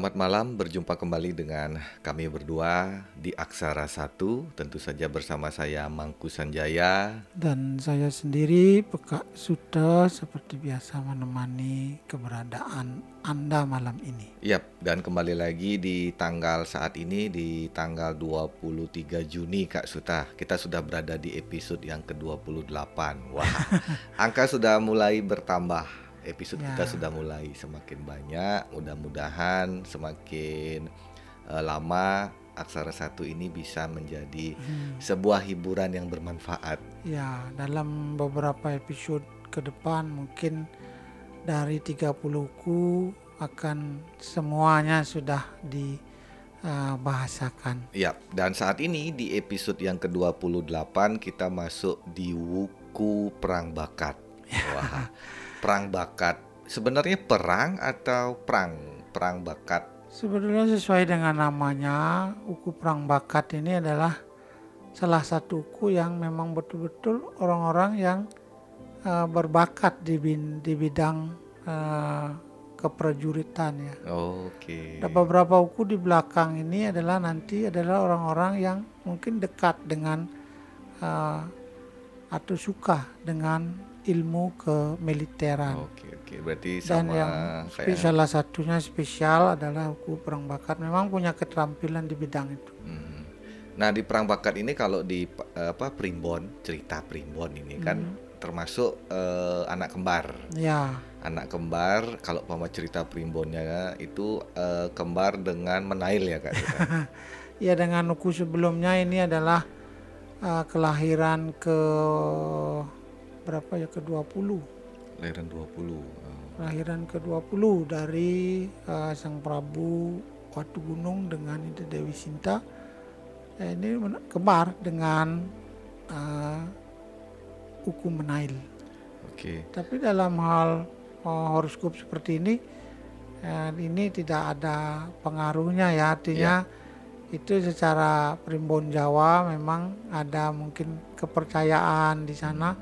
Selamat malam, berjumpa kembali dengan kami berdua di Aksara Satu, tentu saja bersama saya Mangku Sanjaya. Dan saya sendiri, Pekak Suta, seperti biasa menemani keberadaan Anda malam ini. Yap, dan kembali lagi di tanggal saat ini, di tanggal 23 Juni Kak Suta. Kita sudah berada di episode yang ke-28. Wah, angka sudah mulai bertambah episode Ya. kita sudah mulai semakin banyak. Mudah-mudahan semakin eh, lama Aksara Satu ini bisa menjadi sebuah hiburan yang bermanfaat. Ya, dalam beberapa episode ke depan mungkin dari 30 ku akan semuanya sudah dibahasakan. Ya, dan saat ini di episode yang ke-28 kita masuk di Wuku Perang Bakat. Wah, perang bakat. Sebenarnya perang atau perang? Perang bakat. Sebetulnya sesuai dengan namanya, uku perang bakat ini adalah salah satu uku yang memang betul-betul orang-orang yang eh, berbakat di, bin- di bidang eh, keprajuritan ya. Oke. Ada beberapa uku di belakang ini adalah nanti adalah orang-orang yang mungkin dekat dengan eh, atau suka dengan ilmu kemiliteran. Oke, oke. Berarti Dan sama yang spe- kayak salah satunya spesial adalah uku perang bakat. Memang punya keterampilan di bidang itu. Hmm. Nah, di perang bakat ini kalau di eh, apa Primbon, cerita Primbon ini kan termasuk eh, anak kembar. Ya, Anak kembar kalau pama cerita Primbonnya itu eh, kembar dengan menail ya Kak. Suta? ya dengan uku sebelumnya ini adalah uh, kelahiran ke berapa ya ke 20 Lahiran 20. Oh. kelahiran ke-20 dari uh, Sang Prabu Watu Gunung dengan Dewi Sinta. Eh, ini kembar dengan uh, uku menail. Oke. Tapi dalam hal uh, horoskop seperti ini, eh, ini tidak ada pengaruhnya ya. Artinya itu secara primbon Jawa memang ada mungkin kepercayaan di sana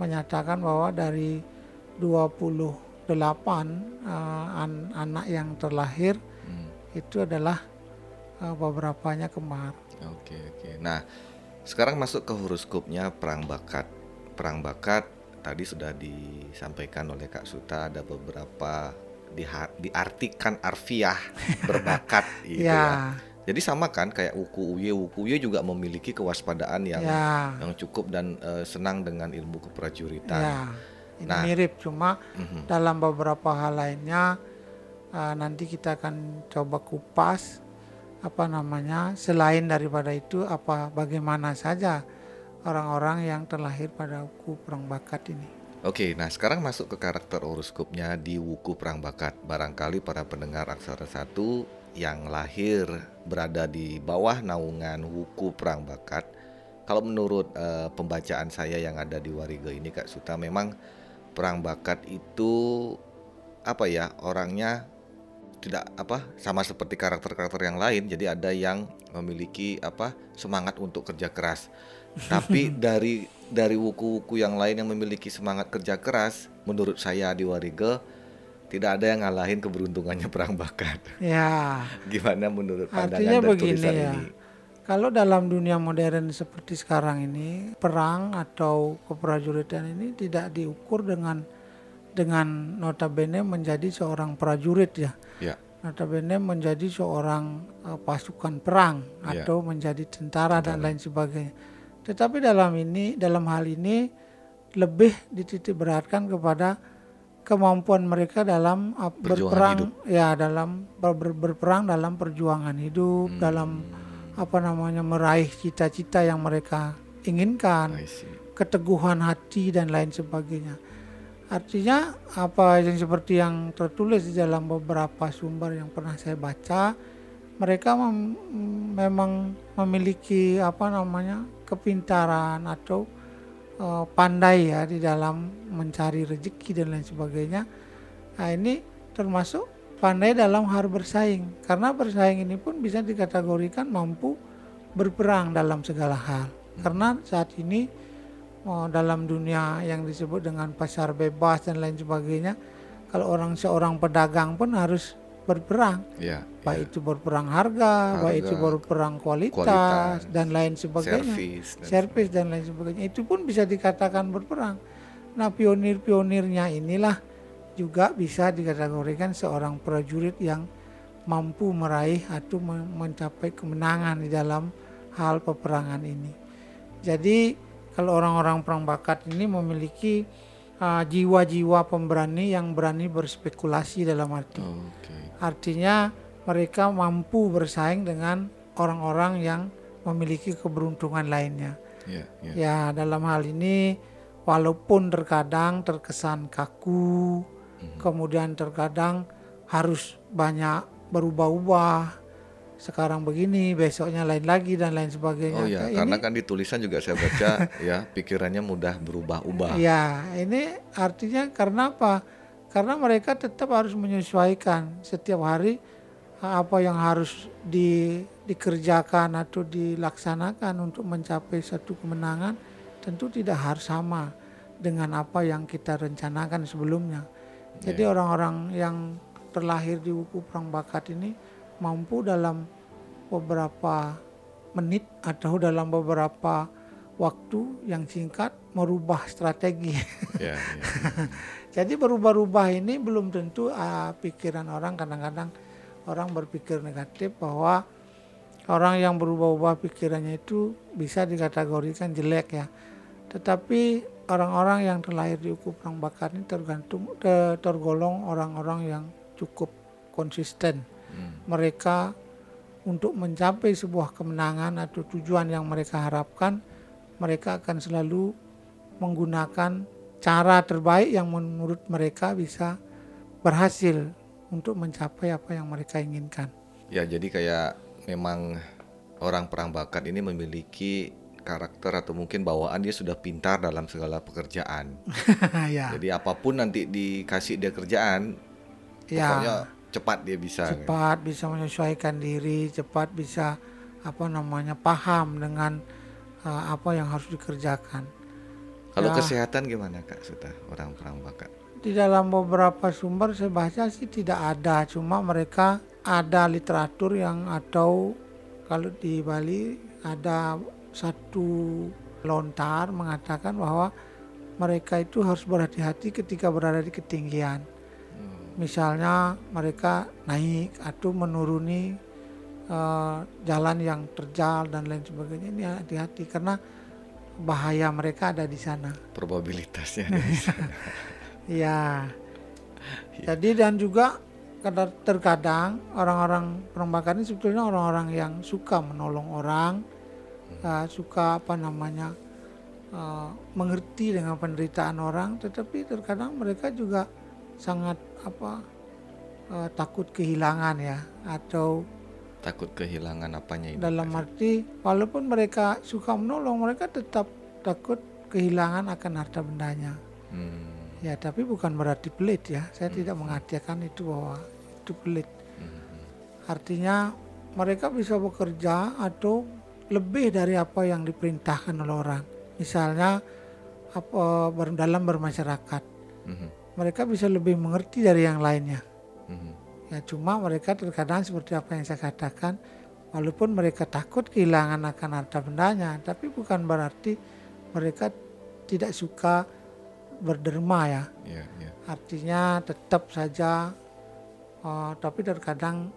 menyatakan bahwa dari 28 eh, an- anak yang terlahir Hmm. itu adalah eh, beberapanya kembar. Oke, oke. Nah, sekarang masuk ke horoskopnya perang bakat. Perang bakat tadi sudah disampaikan oleh Kak Suta ada beberapa diha- diartikan arfiah berbakat gitu ya. ya, Jadi sama kan kayak Wuku Uye, Wuku Uye juga memiliki kewaspadaan yang ya, yang cukup dan eh, senang dengan ilmu keprajuritan. ya. Ini Nah. mirip cuma Mhm. dalam beberapa hal lainnya uh, nanti kita akan coba kupas apa namanya selain daripada itu apa bagaimana saja orang-orang yang terlahir pada uku perang bakat ini. Oke, nah sekarang masuk ke karakter horoskopnya di Wuku Perang Bakat. Barangkali para pendengar Aksara Satu yang lahir berada di bawah naungan Wuku Perang Bakat. Kalau menurut eh, pembacaan saya yang ada di Wariga ini Kak Suta, memang Perang Bakat itu apa ya orangnya tidak apa sama seperti karakter-karakter yang lain. Jadi ada yang memiliki apa semangat untuk kerja keras. Tapi dari dari wuku-wuku yang lain yang memiliki semangat kerja keras, menurut saya di Warige tidak ada yang ngalahin keberuntungannya perang bakat. Ya, Gimana menurut pandangan Artinya dan begini tulisan ya. ini? kalau dalam dunia modern seperti sekarang ini perang atau keprajuritan ini tidak diukur dengan dengan notabene menjadi seorang prajurit ya. Ya, notabene menjadi seorang uh, pasukan perang Ya. atau menjadi tentara dan lain sebagainya. Tetapi dalam ini dalam hal ini lebih dititik beratkan kepada kemampuan mereka dalam uh, Perjuangan berperang hidup. ya dalam ber- ber- berperang dalam perjuangan hidup Hmm. dalam apa namanya meraih cita-cita yang mereka inginkan keteguhan hati dan lain sebagainya. Artinya apa yang seperti yang tertulis di dalam beberapa sumber yang pernah saya baca, mereka mem- memang memiliki apa namanya kepintaran atau eh, pandai ya di dalam mencari rezeki dan lain sebagainya. Nah ini termasuk pandai dalam hal bersaing karena bersaing ini pun bisa dikategorikan mampu berperang dalam segala hal. Karena saat ini oh, dalam dunia yang disebut dengan pasar bebas dan lain sebagainya, kalau orang seorang pedagang pun harus berperang Ya. baik ya. itu berperang harga, baik itu Harga, berperang kualitas, kualitas, dan lain sebagainya Servis dan dan lain sebagainya itu pun bisa dikatakan berperang. Nah pionir-pionirnya inilah juga bisa dikategorikan seorang prajurit yang mampu meraih atau me- mencapai kemenangan di dalam hal peperangan ini. Jadi kalau orang-orang perang bakat ini memiliki uh, jiwa-jiwa pemberani yang berani berspekulasi dalam arti Oke. Artinya mereka mampu bersaing dengan orang-orang yang memiliki keberuntungan lainnya. Ya, ya. Ya, dalam hal ini walaupun terkadang terkesan kaku, kemudian terkadang harus banyak berubah-ubah. Sekarang begini, besoknya lain lagi dan lain sebagainya. Oh ya, Kayak karena ini- kan di tulisan juga saya baca ya pikirannya mudah berubah-ubah. Ya, ini artinya karena apa? Karena mereka tetap harus menyesuaikan setiap hari apa yang harus di, dikerjakan atau dilaksanakan untuk mencapai satu kemenangan tentu tidak harus sama dengan apa yang kita rencanakan sebelumnya. Jadi orang-orang yang terlahir di buku perang bakat ini mampu dalam beberapa menit atau dalam beberapa waktu yang singkat merubah strategi. Ya, ya. Jadi berubah-ubah ini belum tentu ah, pikiran orang kadang-kadang orang berpikir negatif bahwa orang yang berubah-ubah pikirannya itu bisa dikategorikan jelek ya. Tetapi orang-orang yang terlahir di hukum perang bakat ini tergantung ter- tergolong orang-orang yang cukup konsisten. Hmm. Mereka untuk mencapai sebuah kemenangan atau tujuan yang mereka harapkan, mereka akan selalu menggunakan cara terbaik yang menurut mereka bisa berhasil untuk mencapai apa yang mereka inginkan. Ya, jadi kayak memang orang perang bakat ini memiliki karakter atau mungkin bawaan dia sudah pintar dalam segala pekerjaan. ya, Jadi apa pun nanti dikasih dia kerjaan, pokoknya ya, cepat dia bisa. kan? cepat bisa menyesuaikan diri, cepat bisa apa namanya paham dengan uh, apa yang harus dikerjakan. Kalau Ya. kesehatan gimana Kak Suta orang bakat? Di dalam beberapa sumber saya baca sih tidak ada, cuma mereka ada literatur yang atau kalau di Bali ada satu lontar mengatakan bahwa mereka itu harus berhati-hati ketika berada di ketinggian. Misalnya mereka naik atau menuruni eh, jalan yang terjal dan lain sebagainya ini hati-hati karena bahaya mereka ada di sana. Probabilitasnya dari sana. Ya. Jadi dan juga terkadang orang-orang perembakan ini sebetulnya orang-orang yang suka menolong orang, uh, suka apa namanya uh, mengerti dengan penderitaan orang, tetapi terkadang mereka juga sangat apa uh, takut kehilangan ya atau Takut kehilangan apanya ini? dalam arti walaupun mereka suka menolong mereka tetap takut kehilangan akan harta bendanya. Hmm, Ya, tapi bukan berarti pelit ya. Saya tidak mengatakan itu bahwa itu pelit. hmm, Artinya mereka bisa bekerja atau lebih dari apa yang diperintahkan oleh orang. Misalnya apa dalam bermasyarakat, hmm, mereka bisa lebih mengerti dari yang lainnya. hmm. Ya, cuma mereka terkadang seperti apa yang saya katakan, walaupun mereka takut kehilangan akan harta bendanya, tapi bukan berarti mereka tidak suka berderma ya. Ya, ya. Artinya tetap saja, eh, tapi terkadang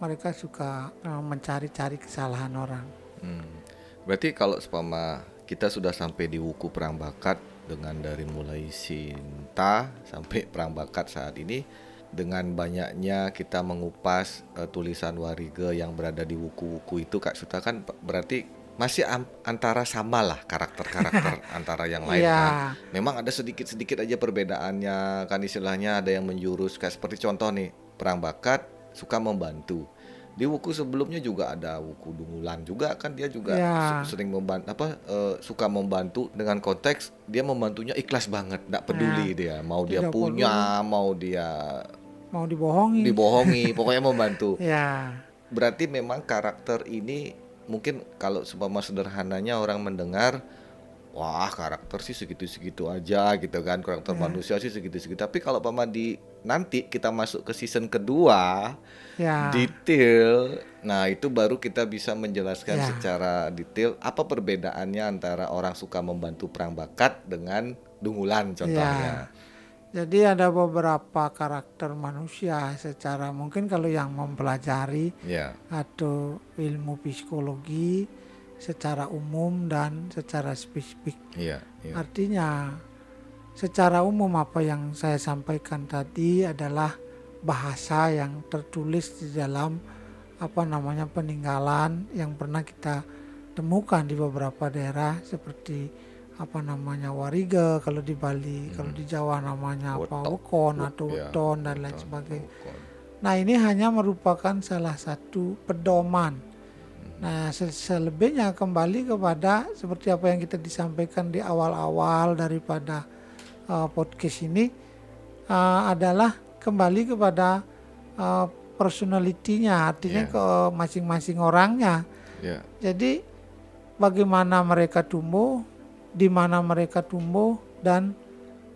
mereka suka eh, mencari-cari kesalahan orang. Hmm. Berarti kalau seumpama kita sudah sampai di wuku perang bakat dengan dari mulai Sinta sampai perang bakat saat ini dengan banyaknya kita mengupas eh, tulisan Warige yang berada di wuku-wuku itu Kak Suta kan berarti masih antara sama lah karakter-karakter antara yang lain Iya. kan. Memang ada sedikit-sedikit aja perbedaannya kan istilahnya ada yang menjurus kayak seperti contoh nih perang bakat suka membantu. Di wuku sebelumnya juga ada wuku Dungulan juga kan dia juga Ya. se- sering membantu apa eh, suka membantu dengan konteks dia membantunya ikhlas banget, tidak peduli dia mau dia Ya. Punya, mau dia Mau dibohongi? dibohongi, pokoknya membantu. Ya, Berarti memang karakter ini mungkin kalau seumpama sederhananya orang mendengar wah karakter sih segitu-segitu aja gitu kan karakter Ya. manusia sih segitu-segitu tapi kalau pama di nanti kita masuk ke season kedua Ya. detail. Nah, itu baru kita bisa menjelaskan Ya. secara detail apa perbedaannya antara orang suka membantu perang bakat dengan dungulan contohnya. Jadi ada beberapa karakter manusia secara mungkin kalau yang mempelajari Ya. atau ilmu psikologi secara umum dan secara spesifik. Iya, iya. Artinya secara umum apa yang saya sampaikan tadi adalah bahasa yang tertulis di dalam apa namanya peninggalan yang pernah kita temukan di beberapa daerah seperti apa namanya wariga kalau di Bali, kalau di Jawa namanya apa Wetok. wekon atau Ya, weton dan lain sebagainya. Nah ini hanya merupakan salah satu pedoman. Nah se- selebihnya kembali kepada seperti apa yang kita disampaikan di awal-awal daripada uh, podcast ini uh, adalah kembali kepada uh, personalitinya, artinya Ya. ke masing-masing orangnya. Ya. Jadi bagaimana mereka tumbuh, di mana mereka tumbuh dan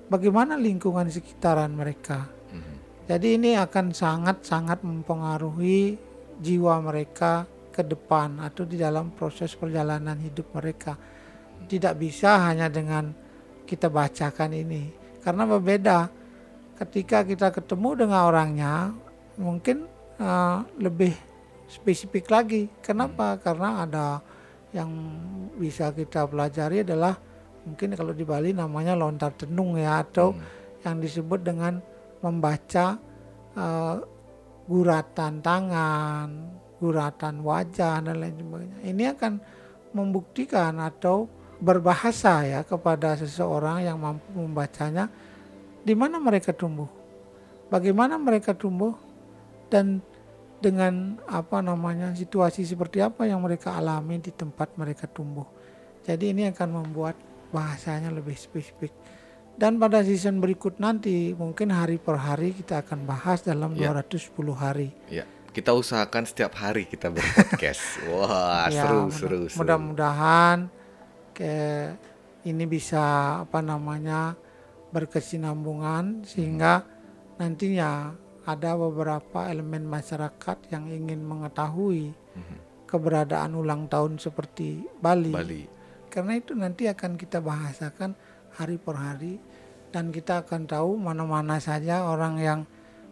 bagaimana lingkungan sekitaran mereka. Mhm. Jadi ini akan sangat-sangat mempengaruhi jiwa mereka ke depan atau di dalam proses perjalanan hidup mereka. Tidak bisa hanya dengan kita bacakan ini. Karena berbeda ketika kita ketemu dengan orangnya mungkin uh, lebih spesifik lagi. Kenapa? Karena ada yang bisa kita pelajari adalah mungkin kalau di Bali namanya lontar tenung ya atau yang disebut dengan membaca eh, guratan tangan, guratan wajah dan lain sebagainya. Ini akan membuktikan atau berbahasa ya kepada seseorang yang mampu membacanya di mana mereka tumbuh. Bagaimana mereka tumbuh dan dengan apa namanya situasi seperti apa yang mereka alami di tempat mereka tumbuh. Jadi ini akan membuat bahasanya lebih spesifik. Dan pada season berikut nanti mungkin hari per hari kita akan bahas dalam Ya. 210 hari. Ya. Kita usahakan setiap hari kita berpodcast. Wah, Ya, seru, mudah- seru, seru. Mudah-mudahan ke ini bisa apa namanya berkesinambungan sehingga nantinya ada beberapa elemen masyarakat yang ingin mengetahui Mhm. keberadaan ulang tahun seperti Bali. Bali. Karena itu nanti akan kita bahasakan hari per hari dan kita akan tahu mana-mana saja orang yang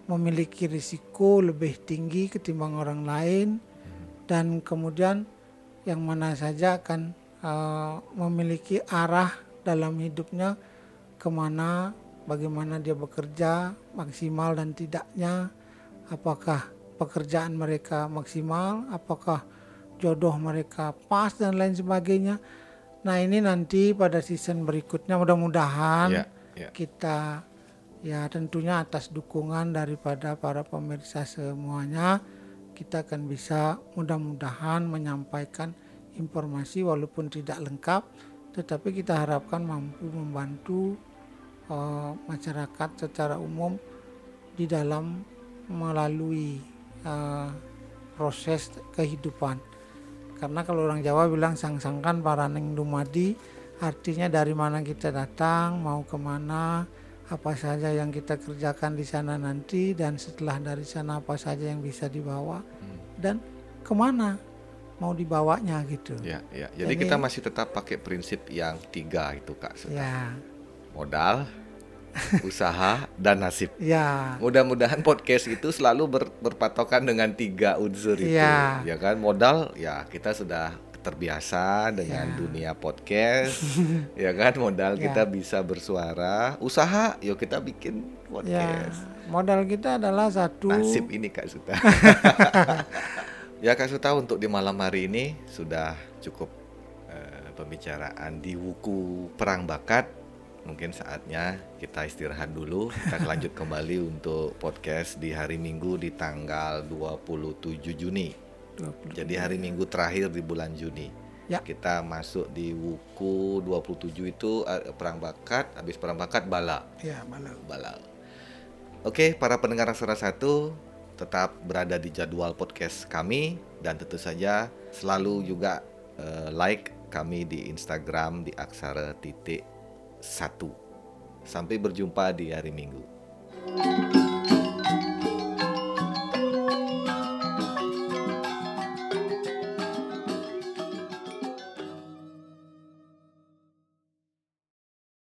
memiliki risiko lebih tinggi ketimbang orang lain dan kemudian yang mana saja akan eh, memiliki arah dalam hidupnya ke mana bagaimana dia bekerja maksimal dan tidaknya. Apakah pekerjaan mereka maksimal? Apakah jodoh mereka pas dan lain sebagainya? Nah ini nanti pada season berikutnya. Mudah-mudahan Ya, ya. kita ya tentunya atas dukungan daripada para pemirsa semuanya kita akan bisa mudah-mudahan menyampaikan informasi walaupun tidak lengkap tetapi kita harapkan mampu membantu eh, masyarakat secara umum di dalam melalui eh, proses kehidupan karena kalau orang Jawa bilang sang-sangkan paraneng dumadi artinya dari mana kita datang mau ke mana apa saja yang kita kerjakan di sana nanti dan setelah dari sana apa saja yang bisa dibawa dan ke mana mau dibawanya gitu Ya, ya. Jadi Jadi- kita masih tetap pakai prinsip yang tiga itu kak. Ya Modal, usaha, dan nasib. ya Mudah-mudahan podcast itu selalu ber- berpatokan dengan tiga unsur itu. Iya. Ya kan, modal ya kita sudah terbiasa dengan Iya. dunia podcast. ya kan, modal Iya. kita bisa bersuara. Usaha, yuk kita bikin ya podcast. modal kita adalah satu Nasib ini Kak Suta. ya Kak Suta untuk di malam hari ini sudah cukup eh, pembicaraan di wuku perang bakat. Mungkin saatnya kita istirahat dulu. Kita lanjut kembali untuk podcast di hari Minggu di tanggal 27 Juni. 20. Jadi hari Minggu terakhir di bulan Juni. Ya. Kita masuk di wuku 27 itu eh, perang bakat, habis perang bakat bala. ya malam Balau. Oke, para pendengar Aksara Satu tetap berada di jadwal podcast kami dan tentu saja selalu juga eh, like kami di Instagram di aksara titik satu. Sampai berjumpa di hari Minggu.